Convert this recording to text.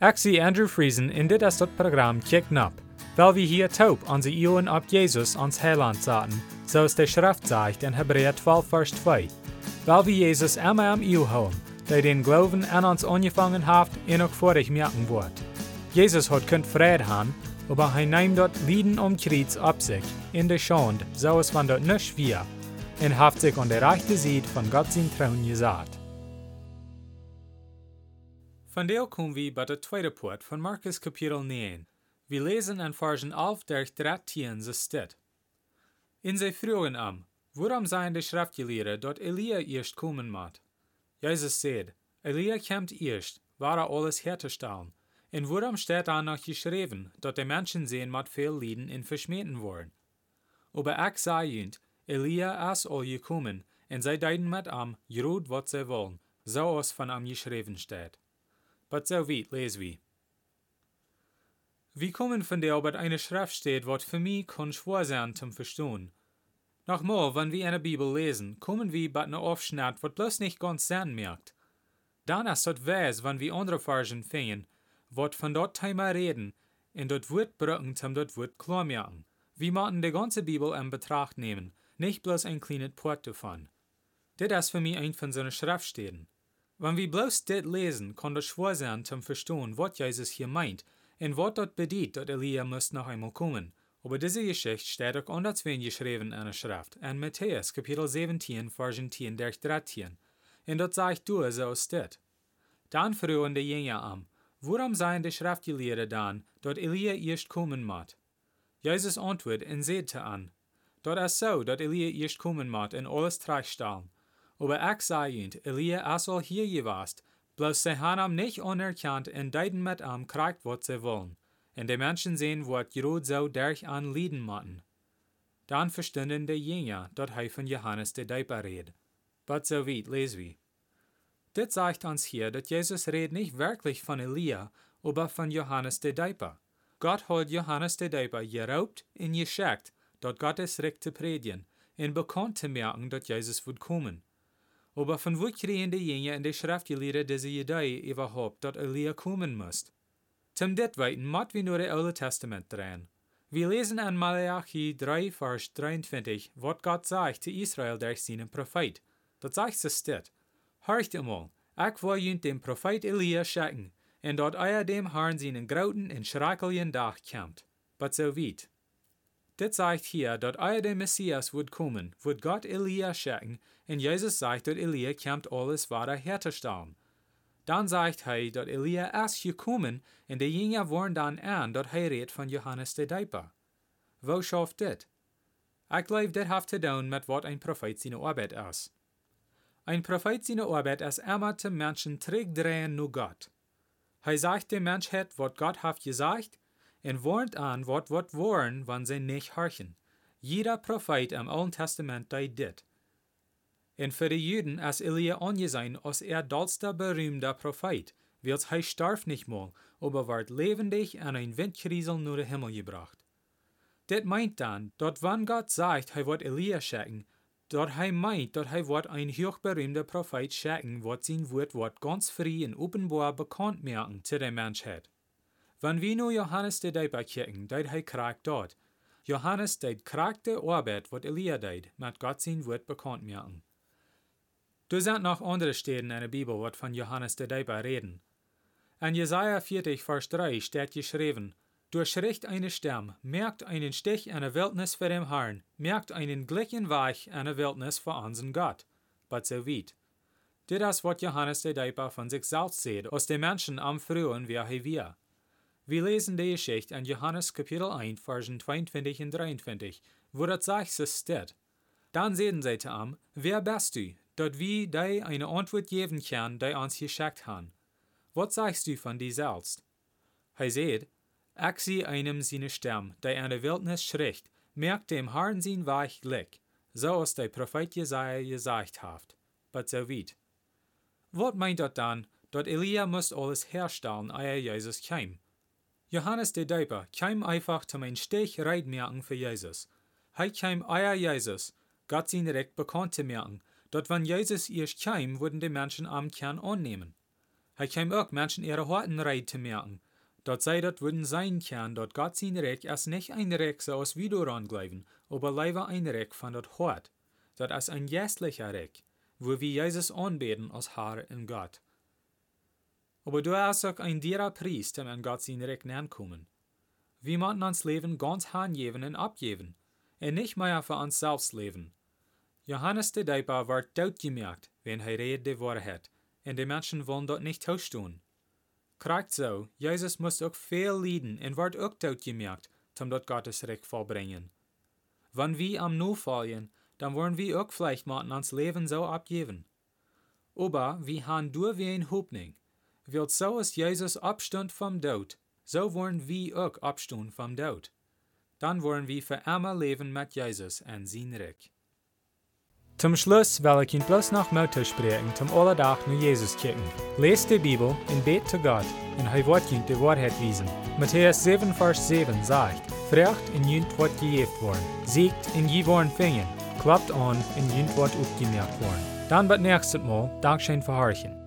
Zie Andrew Friesen in dit is dat programma Kick Nap, weil wir hier taub onze Ioen op Jesus ans Heiland zaten, zoals de Schrift zegt in Hebräer 12 vers 2. Weil wir Jesus immer am Iu houden, der den Glauben an uns angefangen hat en ook vorig merken wordt. Jesus hat kunt vrede haben, aber hij neemt dort Lieden um Kreuz ab sich, in der Schande, so es van dort nicht wir, und haft sich an der rechte Seite von Gott sein Trauen gesagt. Van deel komen we bij de tweede poort van Markus kapitel 9. We lezen en versen 11 der 13 ze stit. In ze vroegen am, waarom zijn de schriftgeleerden dat Elia eerst komen moet? Jezus zei, Elia komt eerst, waar er alles herzustellen. En waarom staat da noch geschreven, dat de mensen sehen moet veel lieden en verschmeten worden? Aber ik zei junt, Elia is al gekommen, en zij deiden met am, groot wat zij wollen, zoals van am geschreven staat. But so weit lesen wir. Wie kommen von der Arbeit eine Schrift steht, wat für mich kann schwer sein zum Verstehen. Nochmal, wenn wir eine Bibel lesen, kommen wir bei einer Aufschnitt, wat bloß nicht ganz Sinn merkt. Dann ist das weiß, wenn wir andere Versen finden, wat von dort Thema reden, und dort wird brücken zum dort wird klar merken. Wir müssen die ganze Bibel in Betracht nehmen, nicht bloß ein kleines Port davon. Das ist für mich ein von seinen Schriftstellen. Wenn wir bloß dit lesen, kann das schwer sein zum Verstehen, was Jesus hier meint und was dort bedeutet, dass Elia muss noch einmal kommen. Aber diese Geschichte steht auch anders geschrieben in der Schrift, in Matthäus Kapitel 17, Vers 10 durch 13. Und dort sagt du, so ist das. Dann fragen die Jünger an, warum seien die Schriftgelehrten dann, dass Elia erst kommen muss? Jesus antwortet und sagte an, dort ist so, dass Elia erst kommen muss und alles tragstellen. Aber ich Elia ist al hier gewast, bloß sie haben am nicht anerkannt und deiden mit am kriegt, was sie wollen. Und die Menschen sehen, wat Jerod so durch an Lieden matten. Dann verstanden die Jünger, dort hij von Johannes der Däuper red. But so weit lesen wir. Das sagt uns hier, dass Jesus redet nicht wirklich von Elia, aber von Johannes der Däuper. Gott hat Johannes der Däuper geraubt und geschickt, dort Gottes Recht zu predigen, und bekannt zu merken, dass Jesus wird kommen. Aber von wo die Jünger in der Schriftgelehrten diese Idee überhaupt, dass Elia kommen muss? Zum dit weiten muss wir nur das Alte Testament drehen. Wir lesen in Malachi 3, Vers 23, was Gott sagt zu Israel durch seinen Prophet. Dort sagt es dit. Horcht einmal, ich will jünt dem Prophet Elia schicken, und dort euer dem Herrn seinen grauten und schrecklichen Dach kommt. But so weit. Dit sagt hier, dass euer der Messias wird kommen, wird Gott Elia schicken, und Jesus sagt, dass Elia kommt alles weiter herzustellen. Dann sagt er, dass Elia erst gekommen, und die Jünger waren dann an, dass er redet von Johannes der Däuper. Wo schafft dit? Ich glaube, das hat zu tun mit was ein Prophet seine Arbeit ist. Ein Prophet seine Arbeit ist immer zum Menschen zurückdrehen nur Gott. Er sagt dem Mensch het, was Gott hat gesagt, und warnt an, wat wat waren, wann sie nicht horchen. Jeder Prophet im Alten Testament deed dit. Und für die Juden ist Elia angesehen als er dollster berühmter Prophet, weil er starf nicht mal, aber ward lebendig an ein Windkriesel nur den Himmel gebracht. Dit meint dann, dort wann Gott sagt, er wird Elia schicken, dort er meint, dort er wird ein hochberühmter Prophet schicken, wat sein Wort wird ganz frei und offenbar bekannt merken zu der Menschheit. Nur Johannes de Däuper kicken, deed hij kraakt dort. Johannes deed kraakte Arbeit, wat Elia deed, mit Gott sein Wort bekannt merken. Du sind noch andere Stellen in der Bibel, wat von Johannes de Däuper reden. In Jesaja 40, Vers 3 steht geschrieben, Durchschricht eine Stimme, merkt einen Stich in der Wildnis für den Herrn, merkt einen gleichen Weich in der Wildnis für unseren Gott. But so weit. Das ist, was Johannes der Däuper von sich selbst sieht, aus den Menschen am Frühen, wie er wir. Wir lesen die Geschichte in Johannes Kapitel 1, Versen 22 und 23, wo das sagt es steht. Dann sehen sie zu ihm, wer bist du, dort wir dir eine Antwort geben können, die uns geschickt haben. Was sagst du von dir selbst? Er sagt, ich sehe einem seine Stimme, der in der Wildnis schricht, merkt dem Herrn sein weich Glück, so als der Prophet Jesaja gesagt hat. But so weit. Was meint das dann, dort Elia muss alles herstellen, ehe Jesus kam? Johannes der Däuper kam einfach zum ein Stich merken für Jesus. Er kam euer Jesus, Gott sein Recht zu merken, dort wenn Jesus erst kam, würden die Menschen am Kern annehmen. Hij kwam ook Menschen ihre Horten reid te merken, dat zij dat würden sein kann, dat Gott sein Recht erst nicht ein Recht so aus du bleiben, aber leider ein Recht von dat Hort, dat als ein geistlicher Recht, wo wir Jesus anbeten als Herr und Gott. Aber du hast auch ein derer Priest, dem an Gott sein Recht kommen. Wir müssen uns Leben ganz hingeben und abgeben, und nicht mehr für uns selbst leben. Johannes de Dijper wordt doodgemerkt, wenn hij redet de Wahrheit, und die Menschen wollen dort nicht tauschen. Krijgt so, Jesus muss auch viel leiden und wird auch doodgemerkt, um dort Gottes Recht vollbringen. Wenn wir am Nu fallen, dann wollen wir auch vielleicht mal uns Leben so abgeben. Aber wir haben durch wie ein Hoffnung. Wird so ist Jesus Abstand vom Tod, so wollen wir auch Abstand vom Tod. Dann wollen wir für immer leben mit Jesus und sein Recht. Zum Schluss will ich Ihnen bloß noch Mutter sprechen, zum Allerdach nur Jesus kicken. Lest die Bibel und bet zu Gott, und er wird Ihnen die Wahrheit wiesen. Matthäus 7, Vers 7 sagt, Frecht in Jünt wird gejeft worden, siegt in je worden fingen, klappt an in Jünt wird aufgemerkt worden. Dann wird nächstes Mal Dankeschön für Horchen.